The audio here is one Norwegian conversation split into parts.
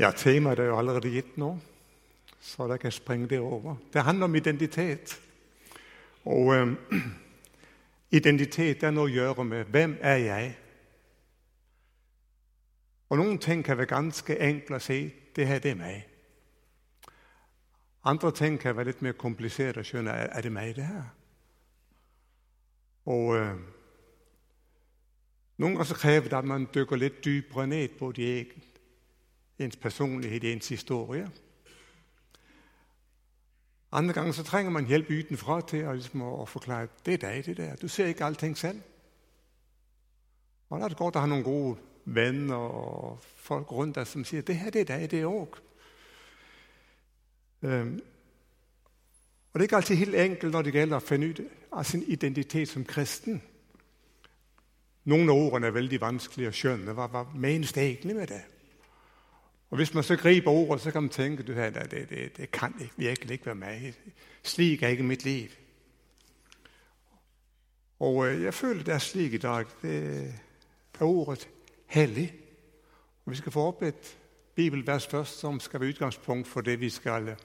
Ja, temaet er jo allerede gitt nå, så da kan jeg sprenge det over. Det handler om identitet. Og eh, identitet er noe å gjøre med hvem er jeg Og Noen ting kan være ganske enkle å si det her det er meg. Andre ting kan være litt mer kompliserte å skjønne er det meg, det her. Og eh, Noen ganger krever det at man dykker litt dypere ned på de egne ens personlighet, ens historie. Andre ganger så trenger man hjelp utenfra til å, liksom, å forklare det er deg, det der. Du ser ikke allting selv. Og Da er det godt å ha noen gode venner og folk rundt deg som sier det her det er deg, det òg. Um, og Det er ikke alltid helt enkelt når det gjelder å finne ut av sin identitet som kristen. Noen av ordene er veldig vanskelig å skjønne. Hva, hva menes det egentlig med det? Og Hvis man så griper ordet, så kan man tenke du, det, det, det kan virkelig ikke være meg. Slik er ikke mitt liv. Og øh, jeg føler det er slik i dag. Det er ordet hellig. Og Vi skal få opp et bibelvers først som skal være utgangspunkt for det vi skal øh,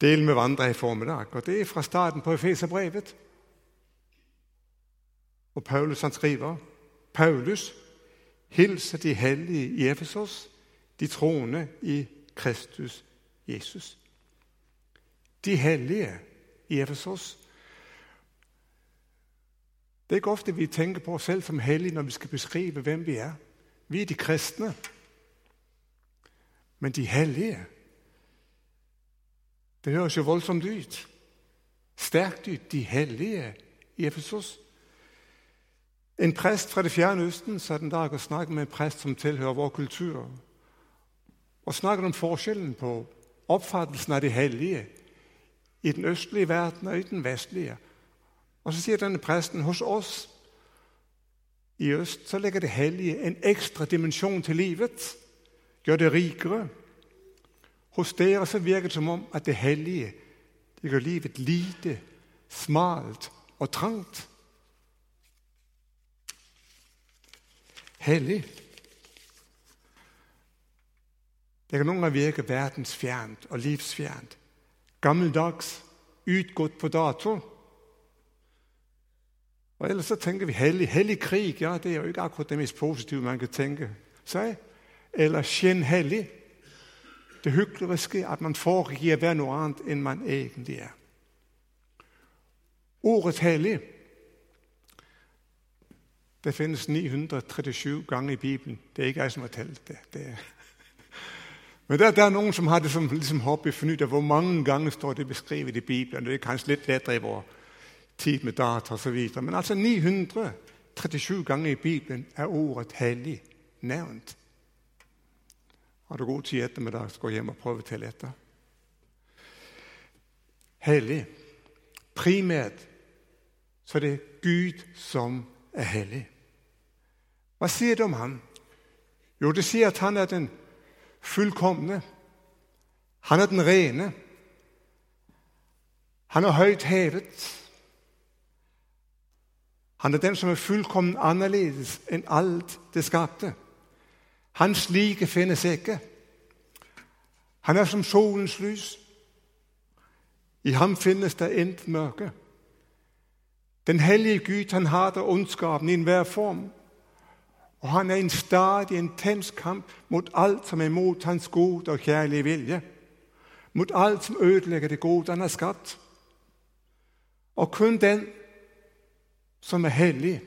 dele med hverandre i formiddag. Og Det er fra starten på Efeserbrevet. Og Paulus han skriver Paulus hilser de hellige i Efesos, de troende i Kristus Jesus. De hellige i Efesos. Det er ikke ofte vi tenker på oss selv som hellige når vi skal beskrive hvem vi er. Vi er de kristne. Men de hellige Det høres jo voldsomt ut. Sterkt ut. De hellige i Efesos. En prest fra det fjerne Østen satt en dag og snakket med en prest som tilhører vår kultur, og snakket om forskjellen på oppfattelsen av de hellige i den østlige verden og i den vestlige. Og Så sier denne presten hos oss i øst så legger det hellige en ekstra dimensjon til livet, gjør det rikere. Hos dere så virker det som om at det hellige det gjør livet lite, smalt og trangt. Hellig. Det kan noen ganger virke verdensfjernt og livsfjernt. Gammeldags, utgått på dato. Og Ellers så tenker vi hellig. Hellig krig ja, det er jo ikke akkurat det mest positive man kan tenke seg. Eller skinnhellig. Det hykleriske at man foregir være noe annet enn man egentlig er. Ordet hellig det finnes 937 ganger i Bibelen. Det er ikke jeg som har telt det. det er. Men det, det, er noen som har det som liksom hobby å finne ut av hvor mange ganger står det beskrevet i Bibelen. Det er kanskje litt lettere i vår tid med data osv. Men altså 937 ganger i Bibelen er ordet 'hellig' nevnt. Har du god tid ettermiddag, så gå hjem og prøve å telle etter. Hellig. Primært så det er Gud som er hellig. Hva sier det om ham? Jo, det sier at han er den fullkomne. Han er den rene. Han er høyt hevet. Han er den som er fullkommen annerledes enn alt det skapte. Hans like finnes ikke. Han er som solens lys. I ham finnes det intet mørke. Den hellige Gud han hater ondskapen i enhver form. Og han er i en stadig intens kamp mot alt som er mot hans gode og kjærlige vilje. Mot alt som ødelegger det gode han har skapt. Og kun den som er hellig,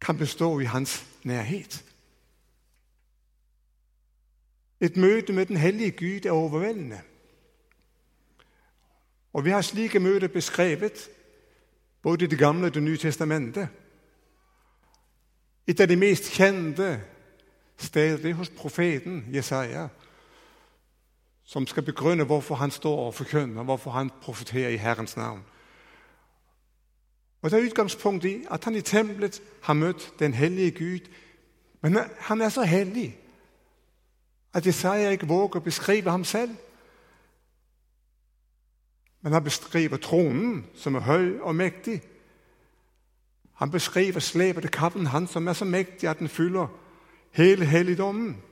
kan bestå i hans nærhet. Et møte med den hellige Gud er overveldende. Og Vi har slike møter beskrevet både i Det gamle og Det nye testamentet. Et av de mest kjente steder hos profeten Jesaja, som skal begrunne hvorfor han står og forkynner, hvorfor han profeterer i Herrens navn. Og Det er utgangspunkt i at han i tempelet har møtt den hellige Gud. Men han er så hellig at Jesaja ikke våger å beskrive ham selv. Men han beskriver tronen, som er høy og mektig. Han beskriver slevete kappen hans, som er så mektig at den fyller hele helligdommen.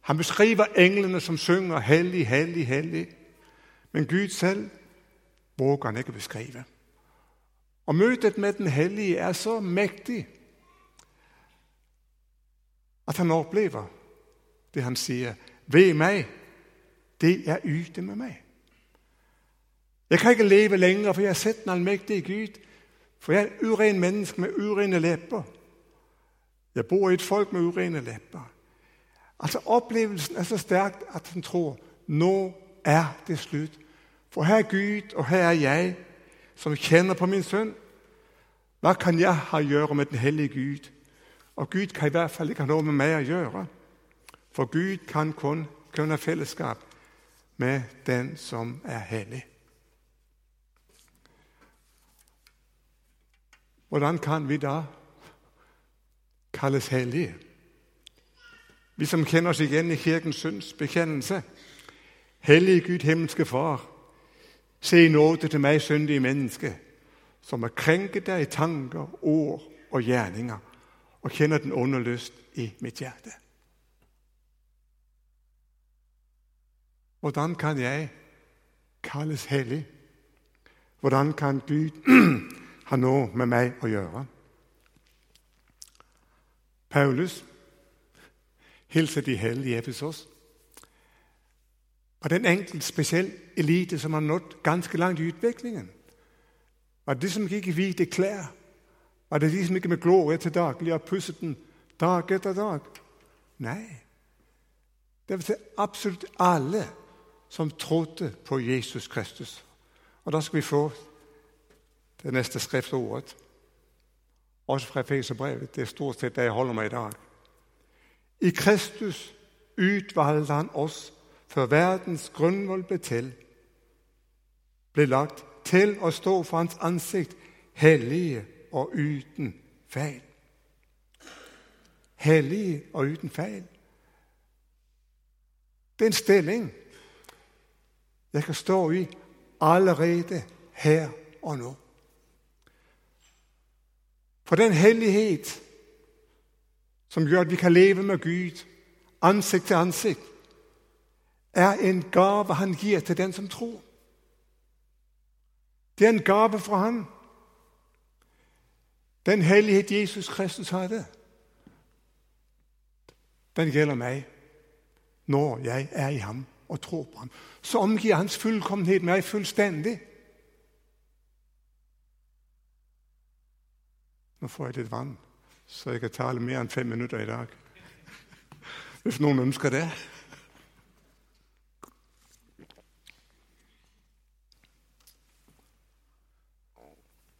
Han beskriver englene som synger 'Hellig, hellig, hellig'. Men Gud selv våger han ikke beskrive. Og Møtet med Den hellige er så mektig at han opplever det han sier. Ved meg, det er ute med meg. Jeg kan ikke leve lenger, for jeg har sett den allmektige Gud. For jeg er et uren menneske med urene lepper. Jeg bor i et folk med urene lepper. Altså Opplevelsen er så sterk at han tror nå er det slutt. For her er Gud, og her er jeg, som kjenner på min sønn. Hva kan jeg ha å gjøre med den hellige Gud? Og Gud kan i hvert fall ikke ha noe med meg å gjøre. For Gud kan kun, kun ha fellesskap med den som er hellig. Hvordan kan vi da kalles hellige? Vi som kjenner oss igjen i Kirkens synsbekjennelse. Hellige Gud, himmelske Far, se i nåde til meg, syndige menneske, som har krenket deg i tanker, ord og gjerninger, og kjenner den onde lyst i mitt hjerte. Hvordan kan jeg kalles hellig? Hvordan kan Gud har noe med meg å gjøre. Paulus hilser de hellige i Efesos. Og det enkelte en enkelt, spesiell elite som har nådd ganske langt i utviklingen. Var det de som gikk i hvite klær? Var det de som gikk med glorie til daglig har pusset den dag etter dag? Nei. Det var til absolutt alle som trodde på Jesus Kristus. Og da skal vi få det neste skriftordet. Også fra Efeserbrevet. Det er stort sett det jeg holder med i dag. I Kristus utvalgte han oss før verdens grunnvoll ble til, ble lagt til å stå for hans ansikt hellige og uten feil. Hellige og uten feil. Det er en stilling jeg kan stå i allerede her og nå. For den hellighet som gjør at vi kan leve med Gud ansikt til ansikt, er en gave han gir til den som tror. Det er en gave fra han. Den hellighet Jesus Kristus hadde, den gjelder meg når jeg er i ham og tror på ham. Så omgir hans fullkommenhet meg fullstendig. Nå får jeg litt vann, så jeg kan tale mer enn fem minutter i dag. Hvis noen ønsker det.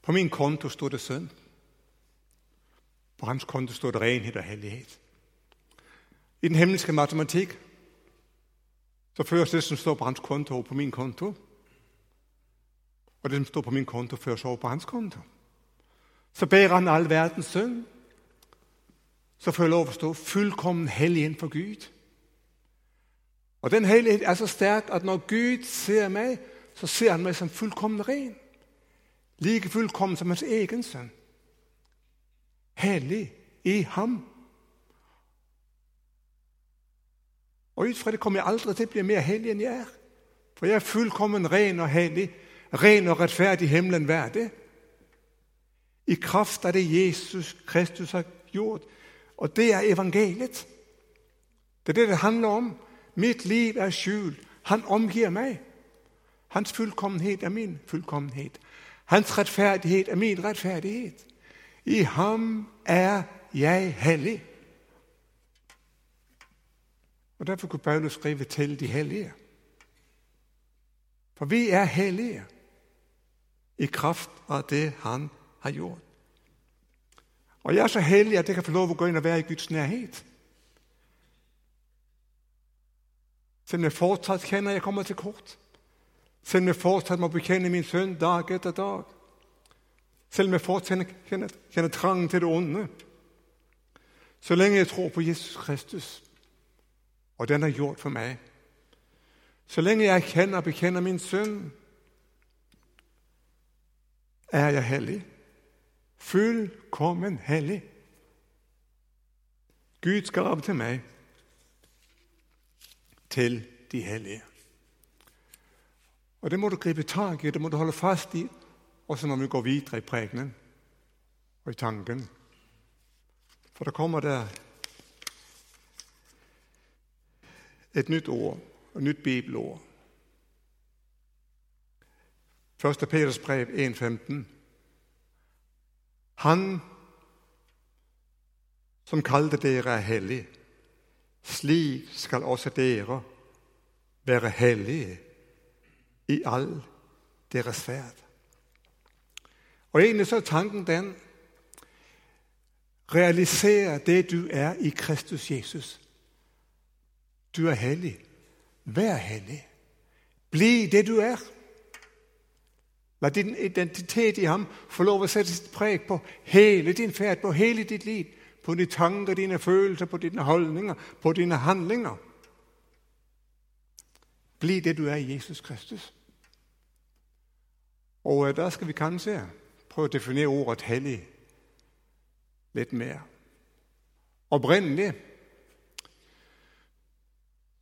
På min konto står det sønn. På hans konto står det renhet og hellighet. I den himmelske matematikk så føres det som står på hans konto, over på min konto. Og det som står på min konto, føres over på hans konto. Så ber han all verdens synd. Så får jeg lov å stå fullkommen hellig innenfor Gud. Og Den hellighet er så sterk at når Gud ser meg, så ser han meg som fullkommen ren. Like fullkommen som hans egen sønn. Hellig i ham. Og ut fra det kommer jeg aldri til å bli mer hellig enn jeg er. For jeg er fullkommen ren og hellig, ren og rettferdig himmelen verdig i kraft av det Jesus Kristus har gjort. Og det er evangeliet. Det er det det handler om. Mitt liv er skjult. Han omgir meg. Hans fullkommenhet er min fullkommenhet. Hans rettferdighet er min rettferdighet. I ham er jeg hellig. Og Derfor kunne Paulus skrive til de hellige. For vi er hellige i kraft av det han har gjort. Og jeg er så heldig at jeg kan få lov å gå inn og være i Guds nærhet. Selv om jeg fortsatt kjenner jeg kommer til kort. Selv om jeg fortsatt må bekjenne min sønn dag etter dag. Selv om jeg fortsatt kjenner, kjenner trangen til det onde. Så lenge jeg tror på Jesus Kristus, og den er gjort for meg Så lenge jeg kjenner og bekjenner min sønn, er jeg hellig fullkommen hellig. Guds gave til meg, til de hellige. Og Det må du gripe tak i, det må du holde fast i, også når vi går videre i pregenen og i tanken. For det kommer der et nytt ord, et nytt bibelord. 1. Peters brev 1,15. Han som kalte dere er hellige, slik skal også dere være hellige i all deres ferd. Og Egentlig så er tanken den Realisere det du er i Kristus Jesus. Du er hellig. Vær hellig. Bli det du er. La din identitet i ham få lov å sette sitt preg på hele din ferd, på hele ditt liv, på dine tanker, dine følelser, på dine holdninger, på dine handlinger. Bli det du er i Jesus Kristus. Og øh, da skal vi kanskje prøve å definere ordet 'hellig' litt mer. Opprinnelig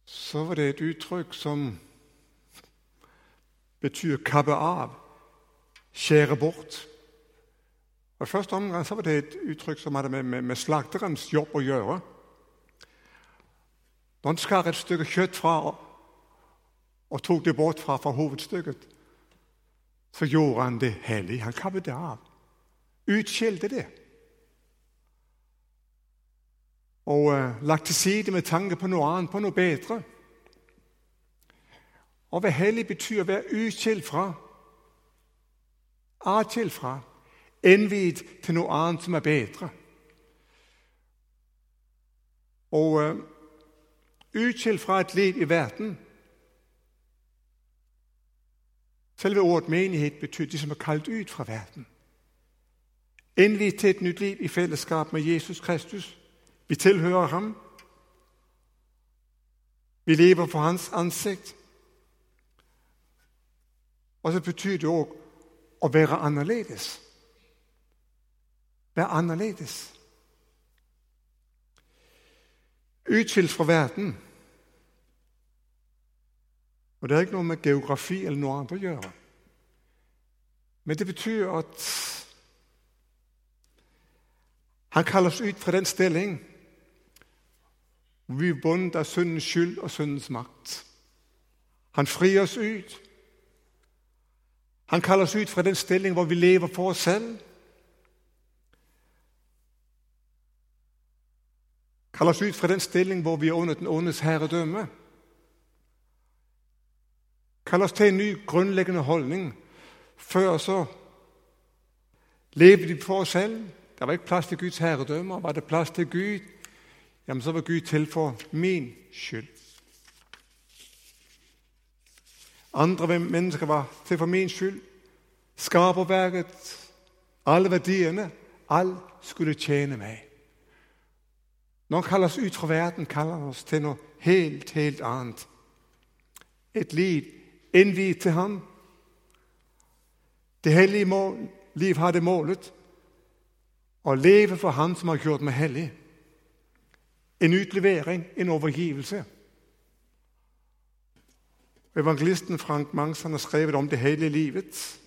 så var det et uttrykk som betyr 'kappe av', skjære bort. Og I første omgang så var det et uttrykk som hadde med, med, med slakterens jobb å gjøre. Når han skar et stykke kjøtt fra og tok det bort fra, fra hovedstykket, så gjorde han det hellig. Han kappet det av. Utskilte det. Og uh, lagt til side med tanke på noe annet, på noe bedre. Å være hellig betyr å være utskilt fra, atskilt fra, innviet til noe annet som er bedre. Og uh, utskilt fra et liv i verden Selve ordet menighet betyr de som er kalt ut fra verden. Innviet til et nytt liv i fellesskap med Jesus Kristus. Vi tilhører ham. Vi lever for hans ansikt. Og så betyr det òg å være annerledes. Være annerledes. Utskilt fra verden og Det er ikke noe med geografi eller noe annet å gjøre. Men det betyr at han kaller oss ut fra den stilling hvor vi er bundet av syndens skyld og syndens makt. Han frir oss ut. Han kaller oss ut fra den stilling hvor vi lever for oss selv. Kaller oss ut fra den stilling hvor vi er under den åndes herredømme kaller oss til en ny, grunnleggende holdning. Før så levde de for oss selv. Det var ikke plass til Guds herredømme. Var det plass til Gud, jamen så var Gud til for min skyld. Andre mennesker var til for min skyld. Skaperverket, alle verdiene, alt skulle tjene meg. Når han kaller oss ut fra verden, kaller han oss til noe helt, helt annet. Et liv innviet til ham. Det hellige mål, liv har det målet å leve for Han som har gjort meg hellig. En utlevering, en overgivelse. Evangelisten Frank Mangs har skrevet om det hele livet.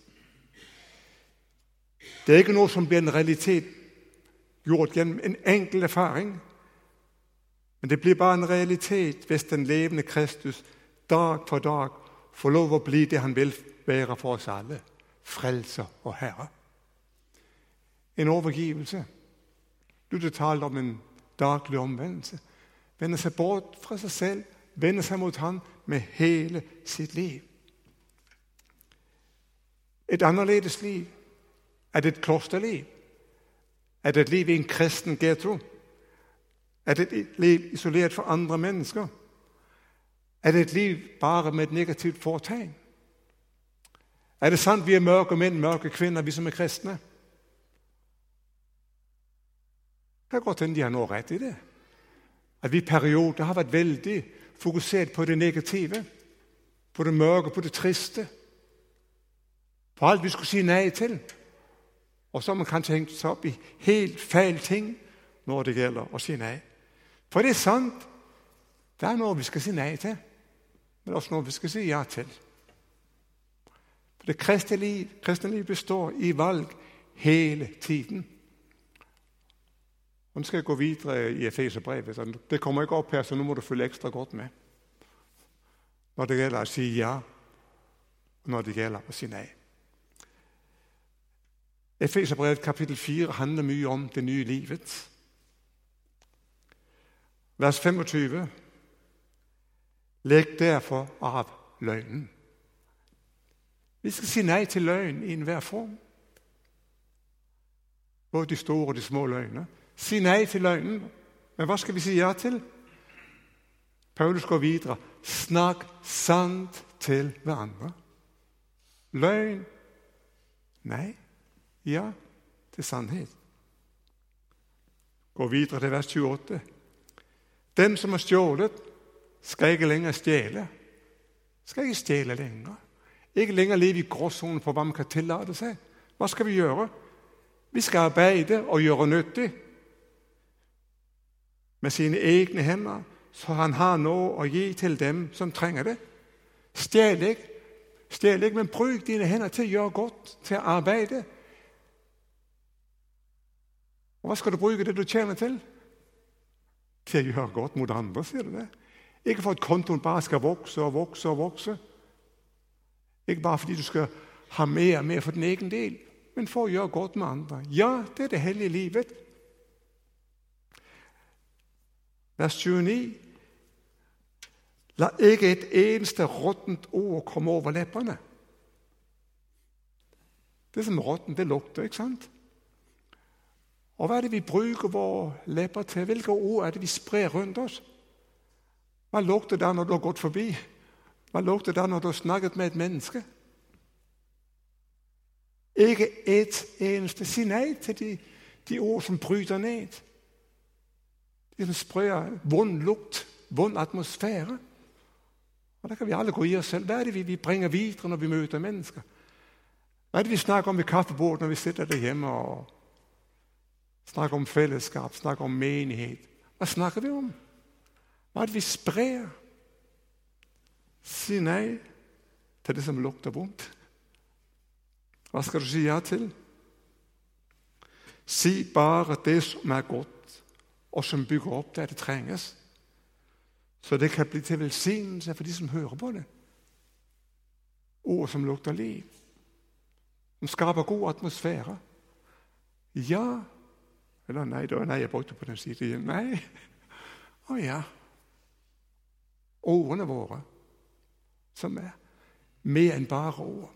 Det er ikke noe som blir en realitet gjort gjennom en enkel erfaring. Men det blir bare en realitet hvis den levende Kristus dag for dag får lov å bli det han vil være for oss alle frelser og Herre. En overgivelse. Du talte om en daglig omvendelse. Vende seg bort fra seg selv, vende seg mot Han med hele sitt liv. Et annerledes liv. Er det et klosterliv? Er det et liv i en kristen getro? Er det et liv isolert fra andre mennesker? Er det et liv bare med et negativt foretegn? Er det sant vi er mørke menn, mørke kvinner, vi som er kristne? Det kan godt hende de har noe rett i det. At vi i perioder har vært veldig fokusert på det negative, på det mørke, på det triste. På alt vi skulle si nei til. Og så har man kanskje hengt seg opp i helt feil ting når det gjelder å si nei. For det er sant, det er noe vi skal si nei til, men også noe vi skal si ja til. For Det kristne liv, liv består i valg hele tiden. Nå skal jeg gå videre i Efeserbrevet. Det kommer ikke opp her, så nå må du følge ekstra godt med. Når det gjelder å si ja, og når det gjelder å si nei. Efeserbrevet kapittel 4 handler mye om det nye livet. Vers 25. Legg derfor av løgnen. Vi skal si nei til løgn i enhver form. Både de store og de små løgner. Si nei til løgnen. Men hva skal vi si ja til? Paulus går videre. Snakk sant til hverandre. Løgn Nei. Ja til sannhet. Gå videre til vers 28. Den som har stjålet, skal ikke lenger stjele. Skal ikke stjele lenger. Ikke lenger leve i gråsonen for hva man kan tillate seg. Hva skal vi gjøre? Vi skal arbeide og gjøre nyttig med sine egne hender, så han har noe å gi til dem som trenger det. Stjel ikke, stjel ikke, men bruk dine hender til å gjøre godt, til å arbeide. Og Hva skal du bruke det du tjener til? Til å gjøre godt mot andre, sier du det? Ikke for at kontoen bare skal vokse og vokse og vokse. Ikke bare fordi du skal ha mer og mer for din egen del, men for å gjøre godt med andre. Ja, det er det hellige livet. Vers 29. La ikke et eneste råttent ord komme over leppene. Det som råttent, det lukter, ikke sant? Og hva er det vi bruker våre lepper til? Hvilke ord er det vi sprer rundt oss? Hva lukter det når du har gått forbi? Hva lukter det når du har snakket med et menneske? Ikke et eneste. Si nei til de, de ord som bryter ned. De som sprer vond lukt, vond atmosfære. Og Da kan vi alle gå i oss selv. Hva er det vi bringer videre når vi møter mennesker? Hva er det vi snakker om ved kaffebordet når vi sitter der hjemme og snakker om fellesskap, snakker om menighet? Hva snakker vi om? Hva er det vi sprer? Si nei til det som lukter vondt. Hva skal du si ja til? Si bare det som er godt, og som bygger opp der det trenges. Så det kan bli til velsignelse for de som hører på det. Ord som lukter liv. Som skaper god atmosfære. Ja Eller nei, da. Nei, jeg brukte på den siden. Nei. Å ja. Ordene våre, som er mer enn bare ord.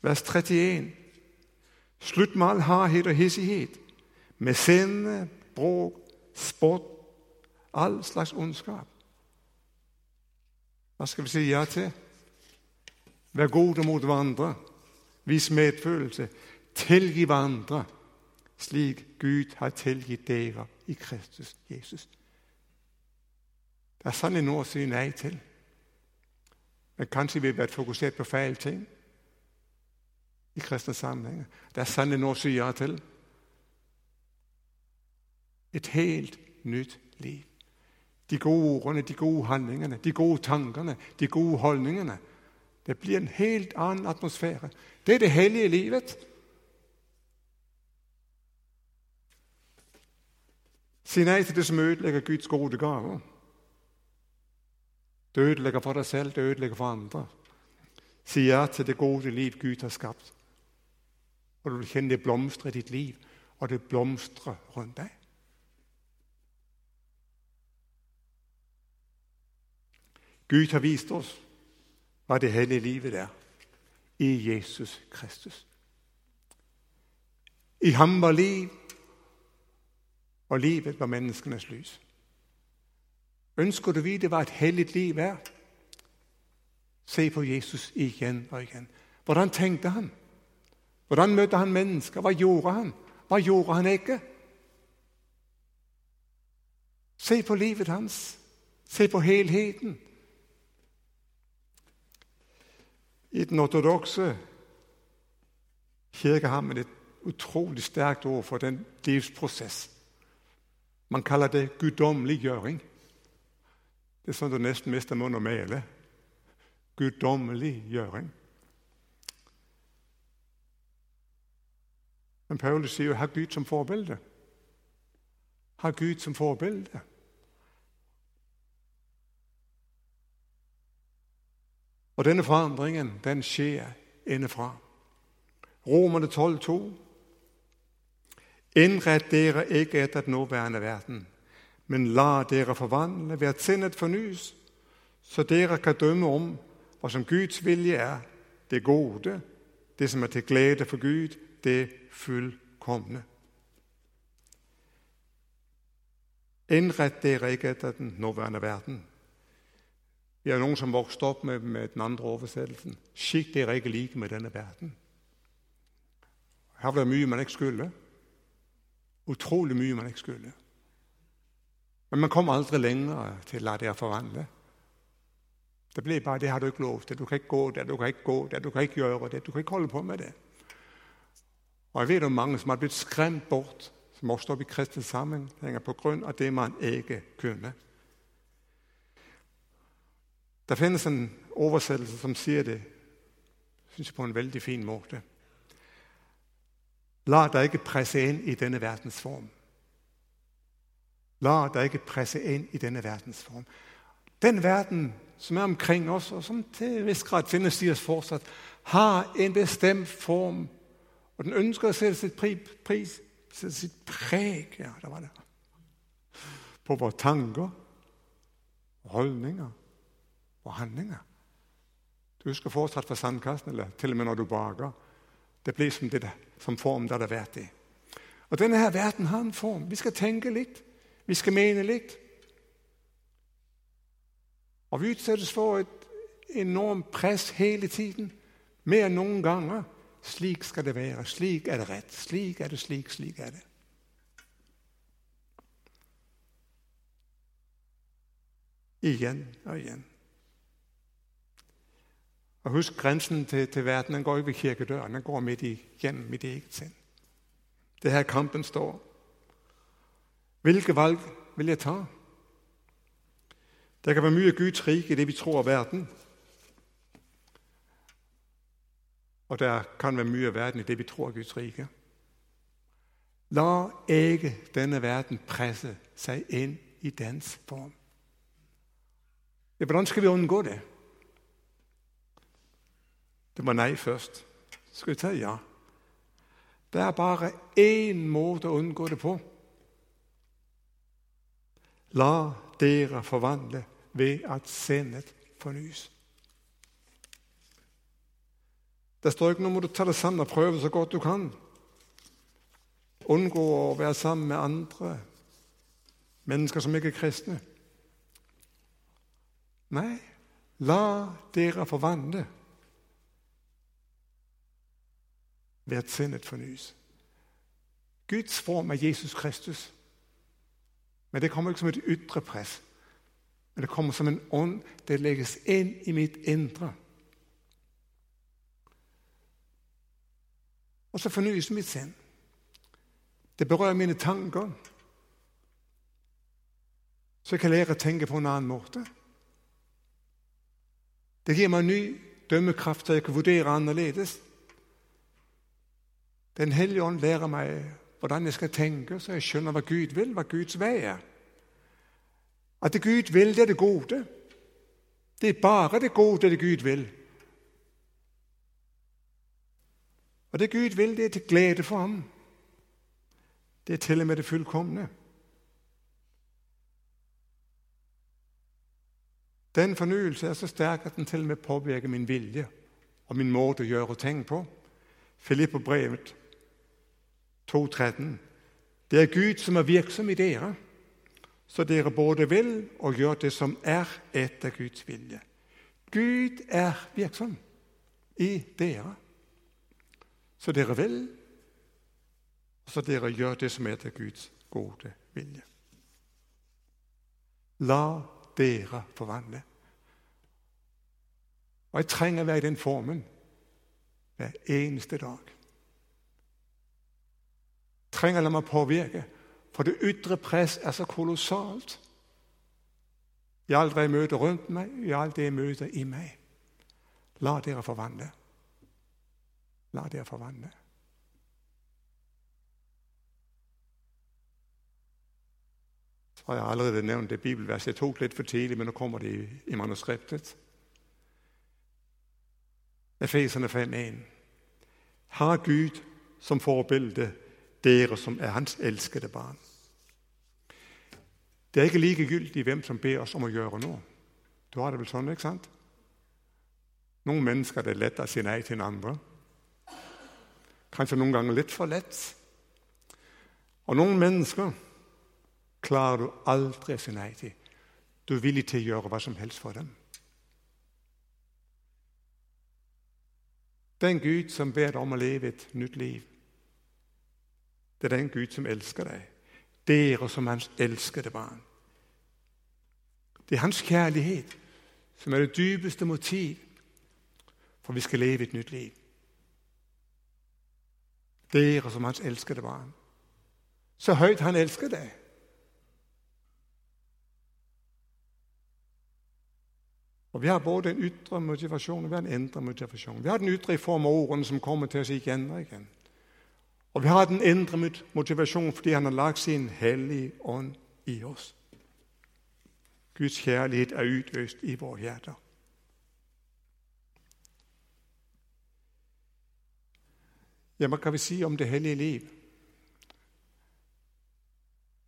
Vers 31. Slutt med all hardhet og hissighet, med sinne, bråk, spott, all slags ondskap. Hva skal vi si ja til? Vær gode mot hverandre. Vis medfølelse. Tilgi hverandre slik Gud har tilgitt dere i Kristus Jesus. Det er sannelig noe å si nei til. Men kanskje vi har vært fokusert på feil ting i kristne sammenhenger. Det er sannelig noe å si ja til. Et helt nytt liv. De gode ordene, de gode handlingene, de gode tankene, de gode holdningene. Det blir en helt annen atmosfære. Det er det hellige livet. Si nei til det som ødelegger Guds gode gaver. Det ødelegger for deg selv, det ødelegger for andre. Si ja til det gode liv Gud har skapt. Og du vil kjenne det blomstre i ditt liv, og det blomstrer rundt deg. Gud har vist oss hva det hellige livet er i Jesus Kristus. I ham var liv, og livet var menneskenes lys. Ønsker du å vite hva et hellig liv er? Se på Jesus igjen og igjen. Hvordan tenkte han? Hvordan møtte han mennesker? Hva gjorde han? Hva gjorde han ikke? Se på livet hans. Se på helheten. I den ortodokse kirke har man et utrolig sterkt ord for den livsprosess. Man kaller det guddommeliggjøring. Det er sånn du nesten mister munn og mæle. Guddommeliggjøring. Men Paulus sier jo 'ha Gud som forbilde'. Ha Gud som forbilde. Og denne forandringen den skjer innenfra. Romerne 12,2. Innrett dere ikke etter den nåværende verden, men la dere forvandle ved at sinnet fornyes, så dere kan dømme om hva som Guds vilje er, det gode, det som er til glede for Gud, det fullkomne. Innrett dere ikke etter den nåværende verden. Vi er noen som vokste opp med, med den andre oversettelsen. Skikk dere ikke like med denne verden. Her var det mye man ikke skulle. Utrolig mye man ikke skulle. Men man kom aldri lenger til å la dere forvandle. Det ble bare 'det har du ikke lov til'. Du kan ikke gå der, du kan ikke gå der, du kan ikke gjøre det. Du kan ikke holde på med det. Og Jeg vet om mange som har blitt skremt bort, som også står i kristne sammenhenger av det man ikke kunne. Det finnes en oversettelse som sier det synes jeg på en veldig fin måte. La deg ikke presse inn i denne verdens form. La deg ikke presse inn i denne verdens form. Den verden som er omkring oss, og som til en viss grad finnes i oss fortsatt, har en bestemt form. Og den ønsker å sette sitt, pris, sette sitt preg ja, det var det, på våre tanker, og holdninger og handlinger. Du husker fortsatt fra sandkassen, eller til og med når du baker. Det blir som, det, som form det har vært i. Og Denne her verden har en form. Vi skal tenke litt. Vi skal mene litt. Og vi utsettes for et enormt press hele tiden. Mer enn noen ganger. Slik skal det være. Slik er det rett. Slik er det, slik, slik er det. Igjen og igjen. Og Husk grensen til, til verden. Den går ikke ved kirkedøren. Den går midt igjennom mitt eget sinn. Det er her kampen står. Hvilke valg vil jeg ta? Det kan være mye Guds rike i det vi tror av verden. Og det kan være mye av verden i det vi tror er Guds rike. La ikke denne verden presse seg inn i dens form. Hvordan skal vi unngå det? Det var nei først. Skal vi ta ja? Det er bare én måte å unngå det på. La dere forvandle ved at sinnet fornyes. Det står ikke nå må du ta det sammen og prøve så godt du kan. Unngå å være sammen med andre mennesker som ikke er kristne. Nei, la dere forvandle at sinnet fornyes. Guds form er Jesus Kristus. Men det kommer ikke som et ytre press. Men det kommer som en ånd. Det legges inn i mitt indre. Og så fornyes mitt sinn. Det berører mine tanker. Så jeg kan lære å tenke på en annen måte. Det gir meg ny dømmekraft, så jeg kan vurdere annerledes. Den hellige ånd lærer meg hvordan jeg skal tenke, så jeg skjønner hva Gud vil, hva Guds vei er. At det Gud vil, det er det gode. Det er bare det gode det Gud vil. Og det Gud vil, det er til glede for ham. Det er til og med det fullkomne. Den fornyelse er så sterk at den til og med påvirker min vilje og min måte å gjøre ting på. Filippo-brevet 2,13. Det er Gud som er virksom i dere, så dere både vil og gjør det som er etter Guds vilje. Gud er virksom i dere, så dere vil, så dere gjør det som er etter Guds gode vilje. La dere forvandle. Og jeg trenger å være i den formen hver eneste dag trenger å la meg påvirke. For det ytre press er så kolossalt. I alt jeg møter rundt meg, i alt det jeg møter i meg. La dere forvandle. La dere forvandle. Så har jeg allerede nevnt det bibelverset. Jeg tok litt for tidlig, men nå kommer det i, i manuskriptet. Efeserne 5,1. Har Gud som forbilde, dere som er Hans elskede barn. Det er ikke likegyldig hvem som ber oss om å gjøre noe. Du har det vel sånn, ikke sant? Noen mennesker det er lett å si nei til en andre. Kanskje noen ganger litt for lett. Og noen mennesker klarer du aldri å si nei til. Du er villig til å gjøre hva som helst for dem. Den Gud som ber deg om å leve et nytt liv, det er den Gud som elsker deg. Dere som hans elskede barn. Det er hans kjærlighet som er det dypeste motiv for vi skal leve et nytt liv. Dere som hans elskede barn. Så høyt han elsker deg. Og Vi har både en ytre motivasjon og vi har en indre motivasjon. Vi har den ytre i form av ordene som kommer til oss igjen og igjen. Og vi har den indre motivasjonen fordi han har lagt sin hellige ånd i oss. Guds kjærlighet er utøst i våre hjerter. Ja, hva kan vi si om det hellige liv?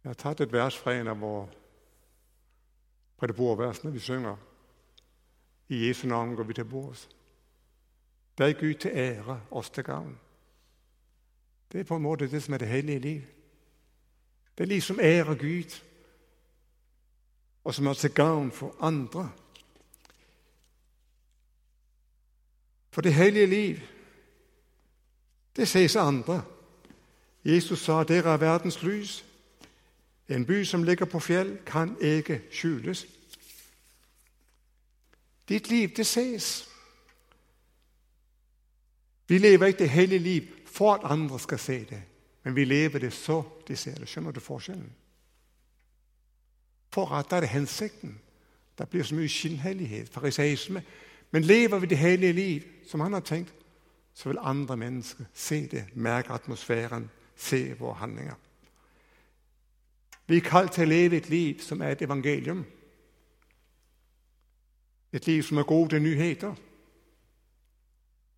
Jeg har tatt et vers fra en av våre predeboerversene vi synger. I Jesu navn går vi til bords. Det er Gud til ære, oss til gavn. Det er på en måte det som er det hellige liv. Det er liv som ærer Gud, og som er til gavn for andre. For det hellige liv, det sies andre. Jesus sa dere er verdens lys. En by som ligger på fjell, kan ikke skjules. Ditt liv, det ses. Vi lever ikke det hellige liv for at andre skal se det, men vi lever det så de ser det. Skjønner du forskjellen? For at da er det hensikten. Det blir så mye skinnhellighet, fariseisme. Men lever vi det hellige liv som han har tenkt, så vil andre mennesker se det, merke atmosfæren, se våre handlinger. Vi er kalt til å leve et liv som er et evangelium. Et liv som er gode nyheter.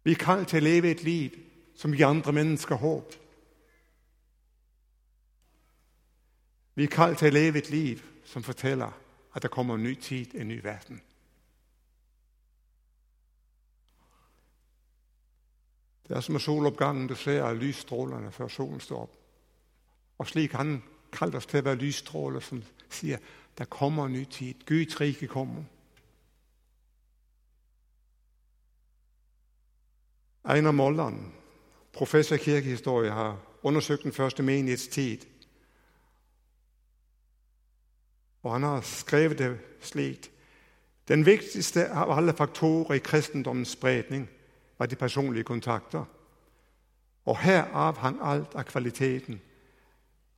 Vi er kalt til å leve et liv som gir andre mennesker håp. Vi er kalt til å leve et liv som forteller at det kommer en ny tid, en ny verden. Det er som soloppgangen du ser lysstrålene før solen står opp. Og slik Han kalte oss til å være lysstråler som sier der kommer en ny tid. Guds rike kommer. Einar Molland, professor i kirkehistorie, har undersøkt den første menighets tid. Og han har skrevet det slik Den viktigste av alle faktorer i kristendommens spredning var de personlige kontakter. Og her hang alt av kvaliteten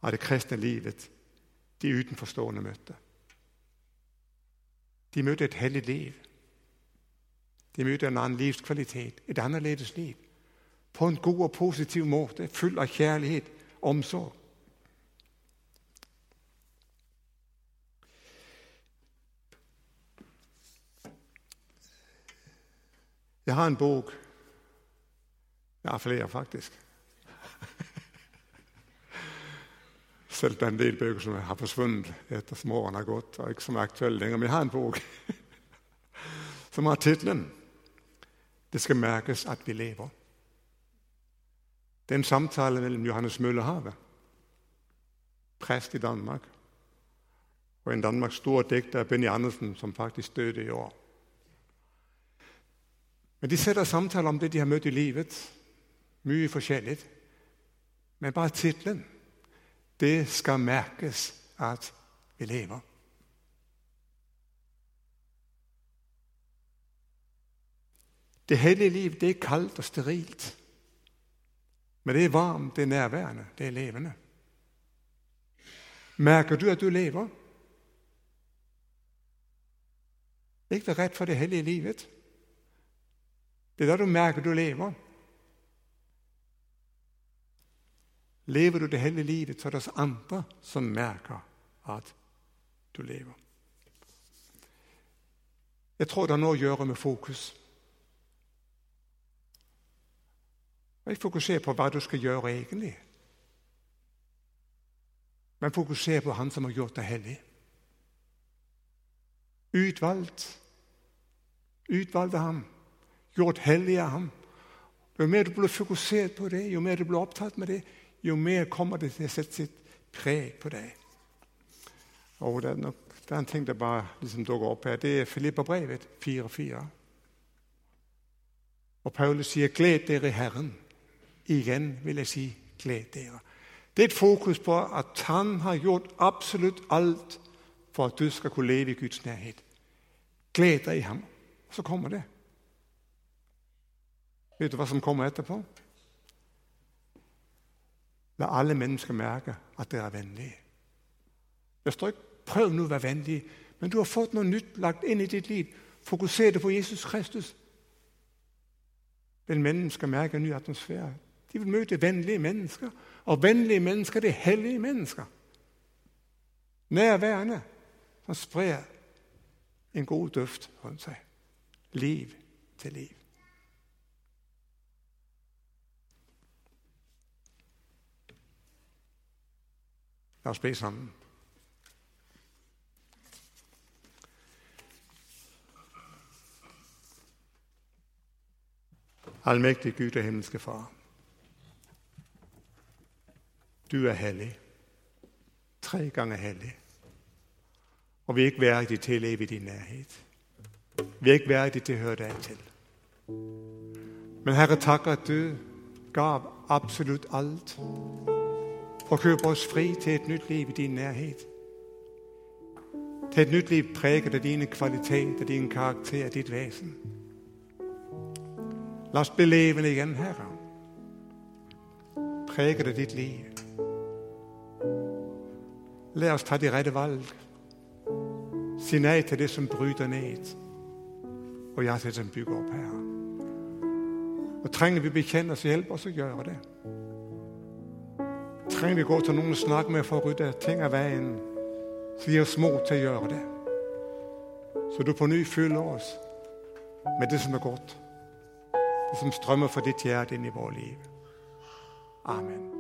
av det kristne livet de utenforstående møtte. De møtte et hellig liv. De møtte en annen livskvalitet, et annerledes liv. På en god og positiv måte, full av kjærlighet, omsorg. Jeg har en bok Jeg har flere, faktisk. Selv en del bøker som har forsvunnet etter som årene har gått. og ikke som er aktuelle lenger. Men jeg har en bok som har tittelen det skal merkes at vi lever. Det er en samtale mellom Johannes Møllehavet, prest i Danmark, og en Danmarks store dikter, Benny Andersen, som faktisk døde i år. Men De setter samtaler om det de har møtt i livet. Mye forskjellig. Men bare tittelen. Det skal merkes at vi lever. Det hellige liv det er kaldt og sterilt. Men det er varmt, det er nærværende, det er levende. Merker du at du lever? Ikke vær redd for det hellige livet. Det er da du merker du lever. Lever du det hellige livet, så er det oss andre som merker at du lever. Jeg tror det har noe å gjøre med fokus. Ikke fokuser på hva du skal gjøre egentlig, men fokuser på Han som har gjort deg hellig. Utvalgt. Utvalgte ham. Gjort hellig av ham. Jo mer du blir fokusert på det, jo mer du blir opptatt med det, jo mer kommer det til å sette sitt preg på deg. Og det er, nok, det er en ting det bare liksom dukker opp her. Det er Filipperbrevet 4.4. Og Paulus sier 'gled dere i Herren'. Igjen vil jeg si 'gled dere'. Det er et fokus på at han har gjort absolutt alt for at du skal kunne leve i Guds nærhet. Gled deg i ham. Så kommer det. Vet du hva som kommer etterpå? La alle mennesker merke at dere er vennlige. Det står ikke 'prøv nå å være vennlig', men du har fått noe nytt lagt inn i ditt liv. Fokuser det på Jesus Kristus. Vil mennesker merke en ny atmosfære. De vil møte vennlige mennesker. Og vennlige mennesker det er hellige mennesker. Nærværende. Som sprer en god duft rundt seg. Liv til liv. La oss be sammen. Allmektig Gud og himmelske Far. Du er hellig. Tre ganger hellig. Og vi er ikke verdige til å leve i din nærhet. Vi er ikke verdige til å høre deg til. Men Herre, takk at du gav absolutt alt og kjøpe oss fri til et nytt liv i din nærhet. Til et nytt liv preget av dine kvaliteter, din karakter, ditt vesen. La oss bli levende igjen, Herre. Preget av ditt liv. La oss ta de rette valg. Si nei til det som bryter ned, og ja til det som bygger opp, Herre. Og Trenger vi bekjenne oss, hjelp oss å gjøre det trenger vi gå til noen og snakke med for å rydde ting av veien. Så gi oss mot til å gjøre det. Så du på ny fyller oss med det som er godt. Det som strømmer fra ditt hjerte inn i vårt liv. Amen.